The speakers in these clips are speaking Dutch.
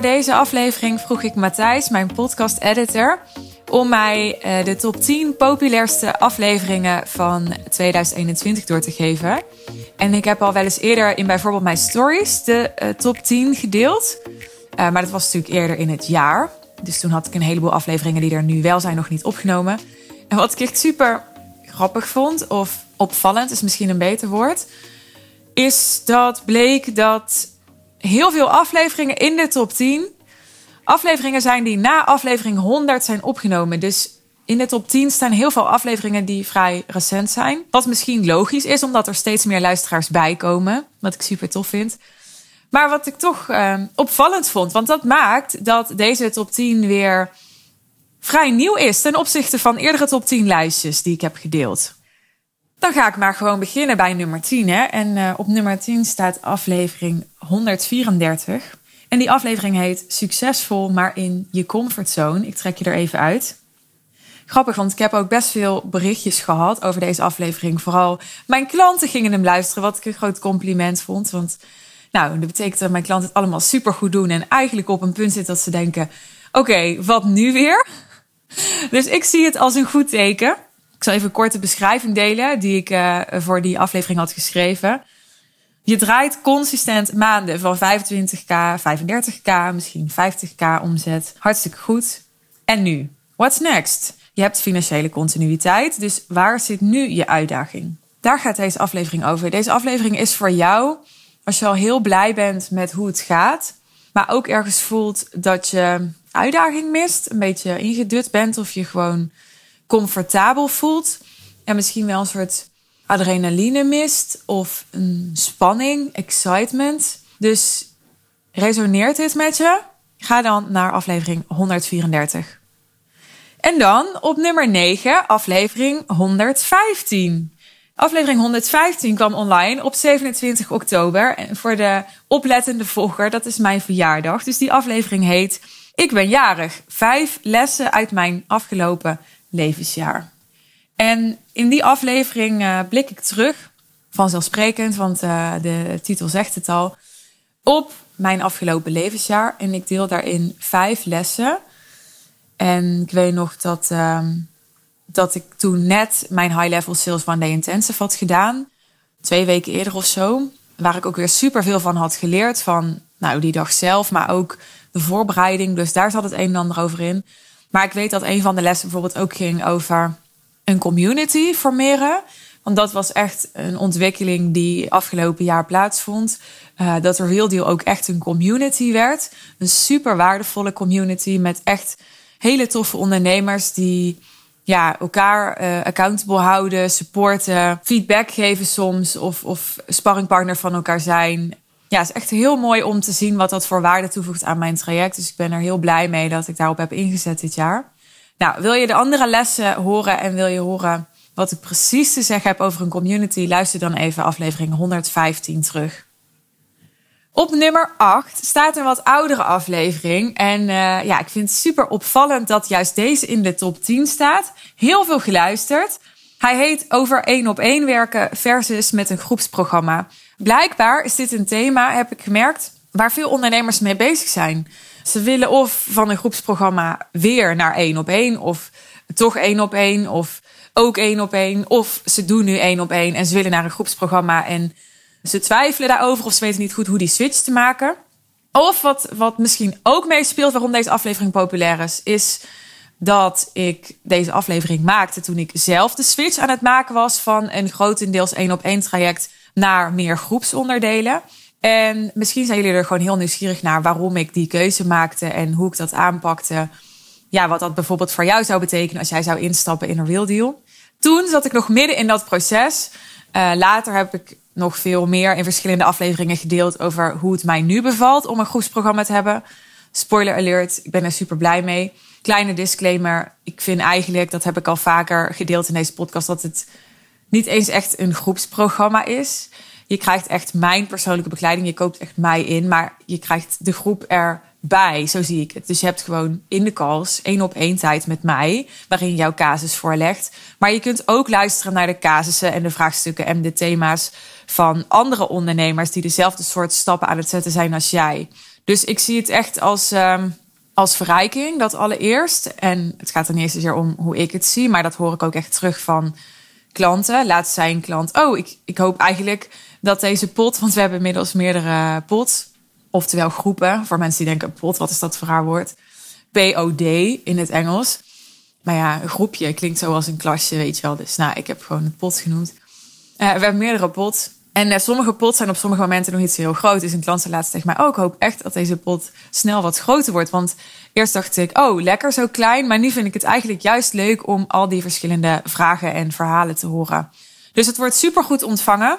voor deze aflevering vroeg ik Matthijs, mijn podcast-editor, om mij uh, de top 10 populairste afleveringen van 2021 door te geven. En ik heb al wel eens eerder in bijvoorbeeld mijn stories de uh, top 10 gedeeld. Uh, maar dat was natuurlijk eerder in het jaar. Dus toen had ik een heleboel afleveringen die er nu wel zijn nog niet opgenomen. En wat ik echt super grappig vond, of opvallend is misschien een beter woord, is dat bleek dat heel veel afleveringen in de top 10 afleveringen zijn die na aflevering 100 zijn opgenomen. Dus in de top 10 staan heel veel afleveringen die vrij recent zijn. Wat misschien logisch is, omdat er steeds meer luisteraars bij komen. Wat ik super tof vind. Maar wat ik toch uh, opvallend vond, want dat maakt dat deze top 10 weer vrij nieuw is ten opzichte van eerdere top 10 lijstjes die ik heb gedeeld. Dan ga ik maar gewoon beginnen bij nummer 10. Hè? En uh, op nummer 10 staat aflevering 134. En die aflevering heet Succesvol, maar in je comfortzone. Ik trek je er even uit. Grappig, want ik heb ook best veel berichtjes gehad over deze aflevering. Vooral mijn klanten gingen hem luisteren, wat ik een groot compliment vond. Want nou, dat betekent dat mijn klanten het allemaal super goed doen. En eigenlijk op een punt zitten dat ze denken: oké, wat nu weer? Dus ik zie het als een goed teken. Ik zal even een korte beschrijving delen die ik uh, voor die aflevering had geschreven. Je draait consistent maanden van 25k, 35k, misschien 50k omzet. Hartstikke goed. En nu? What's next? Je hebt financiële continuïteit, dus waar zit nu je uitdaging? Daar gaat deze aflevering over. Deze aflevering is voor jou als je al heel blij bent met hoe het gaat, maar ook ergens voelt dat je uitdaging mist, een beetje ingedut bent of je gewoon comfortabel voelt en misschien wel een soort adrenaline mist of een spanning, excitement. Dus resoneert dit met je? Ga dan naar aflevering 134. En dan op nummer 9, aflevering 115. Aflevering 115 kwam online op 27 oktober. En voor de oplettende volger, dat is mijn verjaardag. Dus die aflevering heet Ik ben jarig. Vijf lessen uit mijn afgelopen levensjaar. En in die aflevering uh, blik ik terug, vanzelfsprekend, want uh, de titel zegt het al, op mijn afgelopen levensjaar. En ik deel daarin vijf lessen. En ik weet nog dat, uh, dat ik toen net mijn High Level Sales One Day Intensive had gedaan. Twee weken eerder of zo. Waar ik ook weer super veel van had geleerd. Van nou, die dag zelf, maar ook de voorbereiding. Dus daar zat het een en ander over in. Maar ik weet dat een van de lessen bijvoorbeeld ook ging over een community formeren. Want dat was echt een ontwikkeling die afgelopen jaar plaatsvond. Uh, dat er Real Deal ook echt een community werd. Een super waardevolle community met echt hele toffe ondernemers die ja, elkaar uh, accountable houden, supporten, feedback geven soms of, of sparringpartner van elkaar zijn. Ja, het is echt heel mooi om te zien wat dat voor waarde toevoegt aan mijn traject. Dus ik ben er heel blij mee dat ik daarop heb ingezet dit jaar. Nou, wil je de andere lessen horen en wil je horen wat ik precies te zeggen heb over een community? Luister dan even aflevering 115 terug. Op nummer 8 staat een wat oudere aflevering. En uh, ja, ik vind het super opvallend dat juist deze in de top 10 staat. Heel veel geluisterd. Hij heet over één op één werken versus met een groepsprogramma. Blijkbaar is dit een thema, heb ik gemerkt, waar veel ondernemers mee bezig zijn. Ze willen of van een groepsprogramma weer naar één op één, of toch één op één, of ook één op één, of ze doen nu één op één en ze willen naar een groepsprogramma en ze twijfelen daarover of ze weten niet goed hoe die switch te maken. Of wat, wat misschien ook meespeelt waarom deze aflevering populair is, is dat ik deze aflevering maakte toen ik zelf de switch aan het maken was van een grotendeels één op één traject naar meer groepsonderdelen. En misschien zijn jullie er gewoon heel nieuwsgierig naar waarom ik die keuze maakte en hoe ik dat aanpakte. Ja, wat dat bijvoorbeeld voor jou zou betekenen als jij zou instappen in een real deal. Toen zat ik nog midden in dat proces. Uh, later heb ik nog veel meer in verschillende afleveringen gedeeld over hoe het mij nu bevalt om een groepsprogramma te hebben. Spoiler alert, ik ben er super blij mee. Kleine disclaimer, ik vind eigenlijk, dat heb ik al vaker gedeeld in deze podcast, dat het niet eens echt een groepsprogramma is. Je krijgt echt mijn persoonlijke begeleiding. Je koopt echt mij in, maar je krijgt de groep erbij. Zo zie ik het. Dus je hebt gewoon in de calls één op één tijd met mij, waarin jouw casus voorlegt. Maar je kunt ook luisteren naar de casussen en de vraagstukken en de thema's van andere ondernemers die dezelfde soort stappen aan het zetten zijn als jij. Dus ik zie het echt als, ehm, als verrijking, dat allereerst. En het gaat er niet eens zozeer om hoe ik het zie, maar dat hoor ik ook echt terug van klanten. Laat zijn klant, oh, ik, ik hoop eigenlijk dat deze pot, want we hebben inmiddels meerdere pots, oftewel groepen, voor mensen die denken, pot, wat is dat voor haar woord? POD in het Engels. Maar ja, een groepje klinkt zo als een klasje, weet je wel. Dus nou, ik heb gewoon het pot genoemd. Uh, we hebben meerdere pots. En uh, sommige pots zijn op sommige momenten nog niet zo heel groot. Dus een klant zei laatst tegen mij, oh, ik hoop echt dat deze pot snel wat groter wordt. Want eerst dacht ik, oh, lekker zo klein. Maar nu vind ik het eigenlijk juist leuk om al die verschillende vragen en verhalen te horen. Dus het wordt super goed ontvangen.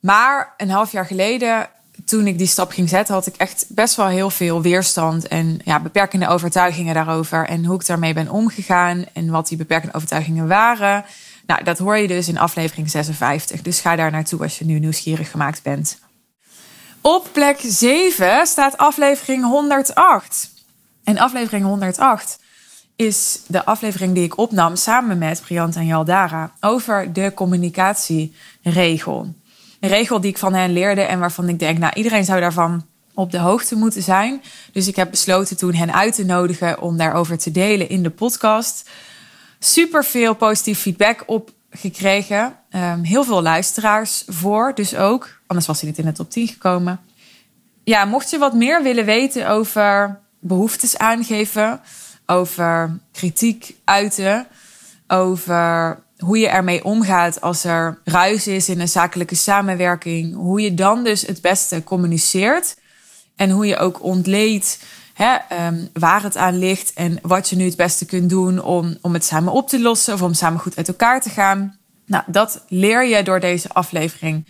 Maar een half jaar geleden, toen ik die stap ging zetten, had ik echt best wel heel veel weerstand en ja, beperkende overtuigingen daarover. En hoe ik daarmee ben omgegaan en wat die beperkende overtuigingen waren. Nou, dat hoor je dus in aflevering 56. Dus ga daar naartoe als je nu nieuwsgierig gemaakt bent. Op plek 7 staat aflevering 108. En aflevering 108 is de aflevering die ik opnam samen met Priant en Jaldara over de communicatieregel. Een regel die ik van hen leerde en waarvan ik denk, nou, iedereen zou daarvan op de hoogte moeten zijn. Dus ik heb besloten toen hen uit te nodigen om daarover te delen in de podcast. Super veel positief feedback op gekregen. Um, heel veel luisteraars voor, dus ook. Anders was hij niet in de top 10 gekomen. Ja, mocht je wat meer willen weten over behoeftes aangeven, over kritiek uiten, over hoe je ermee omgaat als er ruis is in een zakelijke samenwerking. Hoe je dan dus het beste communiceert. En hoe je ook ontleedt hè, um, waar het aan ligt. En wat je nu het beste kunt doen om, om het samen op te lossen. Of om samen goed uit elkaar te gaan. Nou, dat leer je door deze aflevering.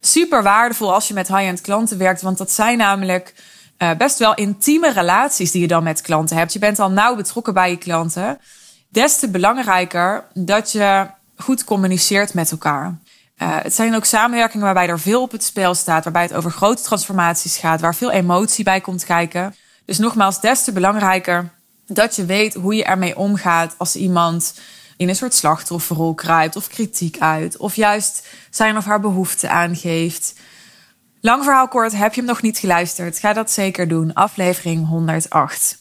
Super waardevol als je met high-end klanten werkt. Want dat zijn namelijk uh, best wel intieme relaties die je dan met klanten hebt. Je bent al nauw betrokken bij je klanten des te belangrijker dat je goed communiceert met elkaar. Uh, het zijn ook samenwerkingen waarbij er veel op het spel staat, waarbij het over grote transformaties gaat, waar veel emotie bij komt kijken. Dus nogmaals, des te belangrijker dat je weet hoe je ermee omgaat als iemand in een soort slachtofferrol kruipt of kritiek uit, of juist zijn of haar behoeften aangeeft. Lang verhaal kort, heb je hem nog niet geluisterd? Ga dat zeker doen. Aflevering 108.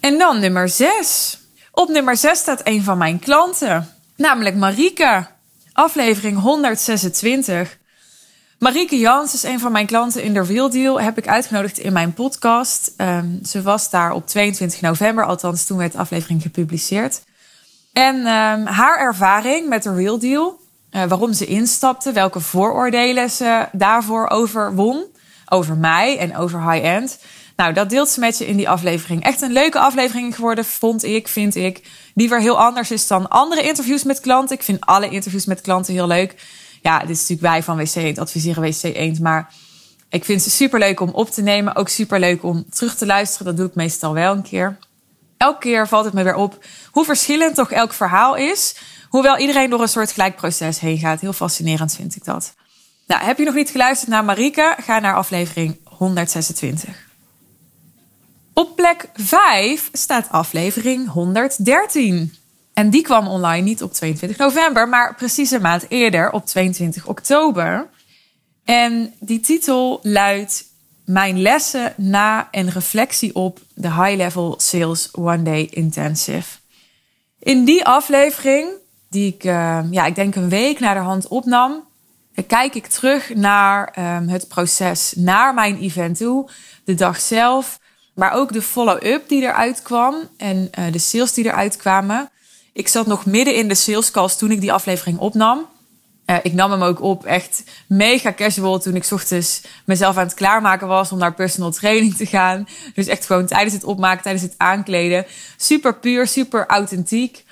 En dan nummer 6. Op nummer 6 staat een van mijn klanten, namelijk Marieke. Aflevering 126. Marieke Jans is een van mijn klanten in de Real Deal. Heb ik uitgenodigd in mijn podcast. Um, ze was daar op 22 november, althans toen werd de aflevering gepubliceerd. En um, haar ervaring met de Real Deal, uh, waarom ze instapte, welke vooroordelen ze daarvoor overwon, over mij en over high-end. Nou, dat deelt ze met je in die aflevering. Echt een leuke aflevering geworden, vond ik, vind ik. Die weer heel anders is dan andere interviews met klanten. Ik vind alle interviews met klanten heel leuk. Ja, dit is natuurlijk wij van WC Eend, adviseren WC Eend. Maar ik vind ze super leuk om op te nemen. Ook super leuk om terug te luisteren. Dat doe ik meestal wel een keer. Elke keer valt het me weer op hoe verschillend toch elk verhaal is. Hoewel iedereen door een soort gelijk proces heen gaat. Heel fascinerend vind ik dat. Nou, heb je nog niet geluisterd naar Marike? Ga naar aflevering 126. Op plek 5 staat aflevering 113. En die kwam online niet op 22 november, maar precies een maand eerder, op 22 oktober. En die titel luidt Mijn lessen na en reflectie op de High Level Sales One Day Intensive. In die aflevering, die ik, uh, ja, ik denk een week naar de hand opnam, kijk ik terug naar um, het proces naar mijn event toe, de dag zelf, maar ook de follow-up die eruit kwam en uh, de sales die eruit kwamen. Ik zat nog midden in de sales calls toen ik die aflevering opnam. Uh, ik nam hem ook op echt mega casual toen ik ochtends mezelf aan het klaarmaken was om naar personal training te gaan. Dus echt gewoon tijdens het opmaken, tijdens het aankleden. Super puur, super authentiek.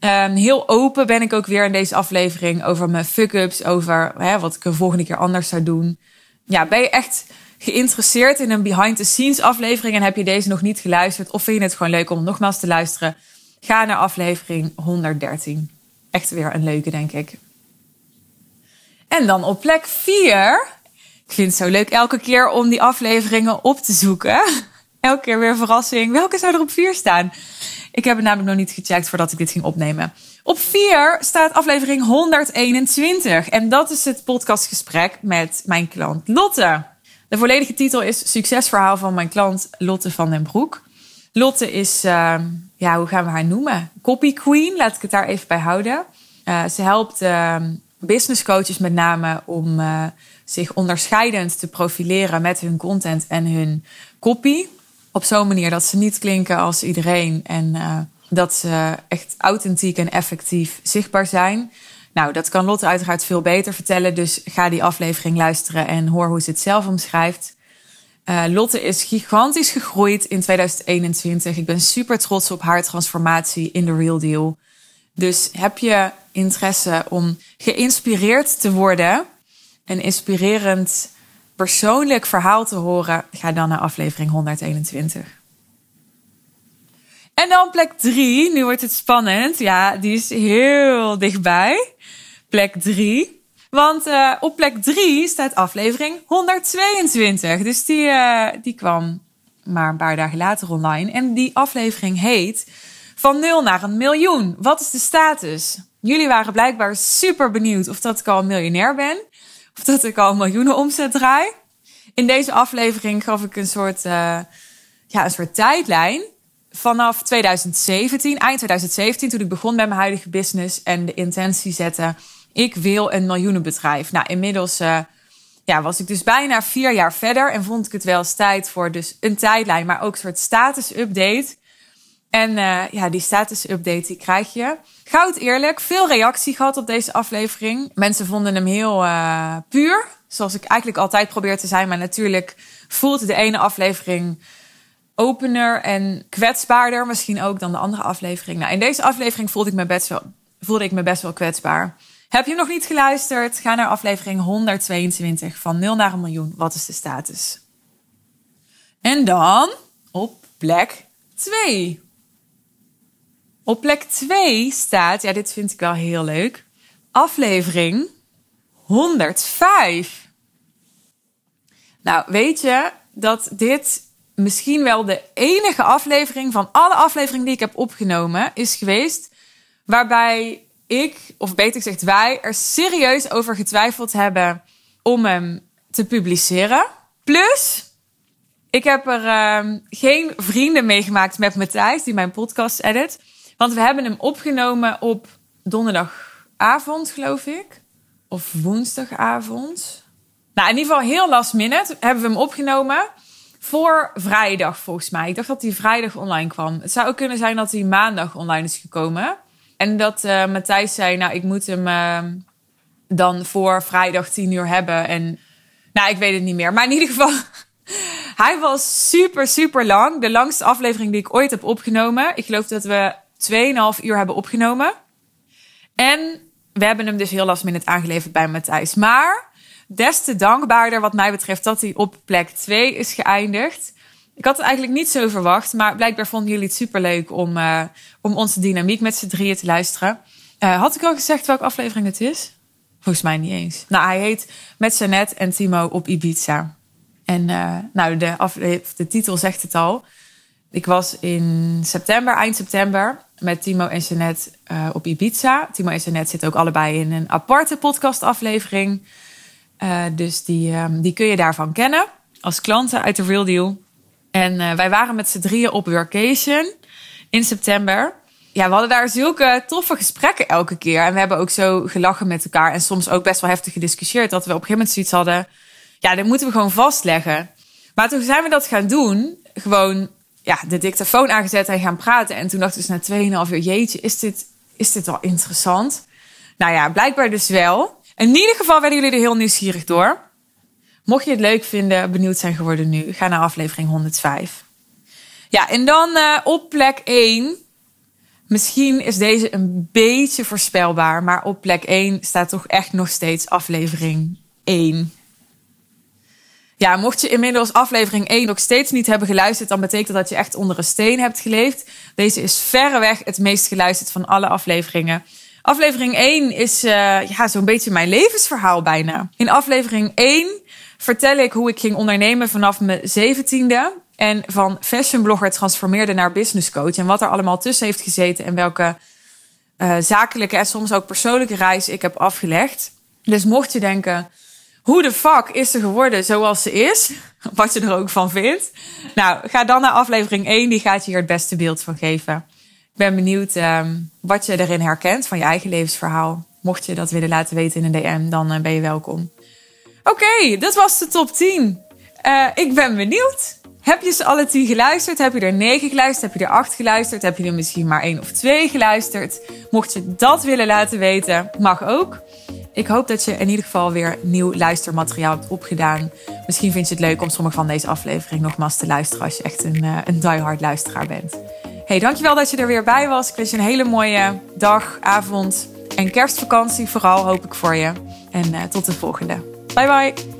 Um, heel open ben ik ook weer in deze aflevering over mijn fuck-ups, over hè, wat ik de volgende keer anders zou doen. Ja, ben je echt geïnteresseerd in een behind the scenes aflevering en heb je deze nog niet geluisterd of vind je het gewoon leuk om nogmaals te luisteren, ga naar aflevering 113. Echt weer een leuke, denk ik. En dan op plek 4. Ik vind het zo leuk elke keer om die afleveringen op te zoeken. Elke keer weer verrassing. Welke zou er op 4 staan? Ik heb het namelijk nog niet gecheckt voordat ik dit ging opnemen. Op 4 staat aflevering 121. En dat is het podcastgesprek met mijn klant Lotte. De volledige titel is Succesverhaal van mijn klant Lotte van den Broek. Lotte is, uh, ja, hoe gaan we haar noemen? Copy Queen, laat ik het daar even bij houden. Uh, ze helpt uh, business coaches met name om uh, zich onderscheidend te profileren met hun content en hun copy. Op zo'n manier dat ze niet klinken als iedereen en dat ze echt authentiek en effectief zichtbaar zijn. Nou, dat kan Lotte uiteraard veel beter vertellen. Dus ga die aflevering luisteren en hoor hoe ze het zelf omschrijft. Uh, Lotte is gigantisch gegroeid in 2021. Ik ben super trots op haar transformatie in de Real Deal. Dus heb je interesse om geïnspireerd te worden, een inspirerend persoonlijk verhaal te horen, ga dan naar aflevering 121. En dan plek 3, nu wordt het spannend. Ja, die is heel dichtbij. Plek 3. Want uh, op plek 3 staat aflevering 122. Dus die, uh, die kwam maar een paar dagen later online. En die aflevering heet Van 0 naar een miljoen. Wat is de status? Jullie waren blijkbaar super benieuwd of dat ik al miljonair ben. Of dat ik al miljoenen omzet draai. In deze aflevering gaf ik een soort, uh, ja, een soort tijdlijn. Vanaf 2017, eind 2017, toen ik begon met mijn huidige business en de intentie zette ik wil een miljoenenbedrijf. Nou, inmiddels uh, ja, was ik dus bijna vier jaar verder en vond ik het wel eens tijd voor dus een tijdlijn, maar ook een soort status update. En uh, ja, die status update die krijg je. Goud eerlijk, veel reactie gehad op deze aflevering. Mensen vonden hem heel uh, puur, zoals ik eigenlijk altijd probeer te zijn. Maar natuurlijk voelt de ene aflevering opener en kwetsbaarder misschien ook dan de andere aflevering. Nou, in deze aflevering voelde ik me best wel, voelde ik me best wel kwetsbaar. Heb je nog niet geluisterd? Ga naar aflevering 122 van 0 naar een miljoen. Wat is de status? En dan op plek 2. Op plek 2 staat, ja, dit vind ik wel heel leuk, aflevering 105. Nou, weet je dat dit misschien wel de enige aflevering van alle afleveringen die ik heb opgenomen is geweest waarbij ik, of beter gezegd wij, er serieus over getwijfeld hebben om hem te publiceren. Plus, ik heb er uh, geen vrienden meegemaakt met Matthijs, die mijn podcast edit. Want we hebben hem opgenomen op donderdagavond, geloof ik. Of woensdagavond. Nou, in ieder geval heel last minute hebben we hem opgenomen. Voor vrijdag, volgens mij. Ik dacht dat hij vrijdag online kwam. Het zou ook kunnen zijn dat hij maandag online is gekomen. En dat uh, Matthijs zei, nou, ik moet hem uh, dan voor vrijdag 10 uur hebben. En nou, ik weet het niet meer. Maar in ieder geval, hij was super, super lang. De langste aflevering die ik ooit heb opgenomen. Ik geloof dat we 2,5 uur hebben opgenomen. En we hebben hem dus heel last minute aangeleverd bij Matthijs. Maar des te dankbaarder wat mij betreft dat hij op plek 2 is geëindigd. Ik had het eigenlijk niet zo verwacht, maar blijkbaar vonden jullie het superleuk om, uh, om onze dynamiek met z'n drieën te luisteren. Uh, had ik al gezegd welke aflevering het is? Volgens mij niet eens. Nou, hij heet Met Sanet en Timo op Ibiza. En uh, nou, de, de titel zegt het al. Ik was in september, eind september, met Timo en uh, op Ibiza. Timo en Jeanette zitten ook allebei in een aparte podcastaflevering. Dus die, um, die kun je daarvan kennen als klanten uit de Real Deal. En uh, wij waren met z'n drieën op workation in september. Ja, we hadden daar zulke toffe gesprekken elke keer. En we hebben ook zo gelachen met elkaar. En soms ook best wel heftig gediscussieerd. Dat we op een gegeven moment zoiets hadden. Ja, dit moeten we gewoon vastleggen. Maar toen zijn we dat gaan doen. Gewoon ja, de dictafoon aangezet en gaan praten. En toen dachten we dus na 2,5 uur... Jeetje, is dit, is dit wel interessant? Nou ja, blijkbaar dus wel. In ieder geval werden jullie er heel nieuwsgierig door. Mocht je het leuk vinden, benieuwd zijn geworden nu, ga naar aflevering 105. Ja, en dan uh, op plek 1. Misschien is deze een beetje voorspelbaar, maar op plek 1 staat toch echt nog steeds aflevering 1. Ja, mocht je inmiddels aflevering 1 nog steeds niet hebben geluisterd, dan betekent dat dat je echt onder een steen hebt geleefd. Deze is verreweg het meest geluisterd van alle afleveringen. Aflevering 1 is uh, ja, zo'n beetje mijn levensverhaal bijna. In aflevering 1 vertel ik hoe ik ging ondernemen vanaf mijn zeventiende. En van fashionblogger transformeerde naar business coach. En wat er allemaal tussen heeft gezeten. En welke uh, zakelijke en soms ook persoonlijke reis ik heb afgelegd. Dus mocht je denken, hoe de fuck is ze geworden zoals ze is? Wat je er ook van vindt. Nou, ga dan naar aflevering 1. Die gaat je hier het beste beeld van geven. Ik ben benieuwd um, wat je erin herkent van je eigen levensverhaal. Mocht je dat willen laten weten in een DM, dan uh, ben je welkom. Oké, dat was de top 10. Uh, ik ben benieuwd. Heb je ze alle 10 geluisterd? Heb je er 9 geluisterd? Heb je er 8 geluisterd? Heb je er misschien maar 1 of 2 geluisterd? Mocht je dat willen laten weten, mag ook. Ik hoop dat je in ieder geval weer nieuw luistermateriaal hebt opgedaan. Misschien vind je het leuk om sommige van deze aflevering nogmaals te luisteren als je echt een, uh, een diehard luisteraar bent. Hey, dankjewel dat je er weer bij was. Ik wens je een hele mooie dag, avond en kerstvakantie vooral hoop ik voor je. En uh, tot de volgende. Bye bye.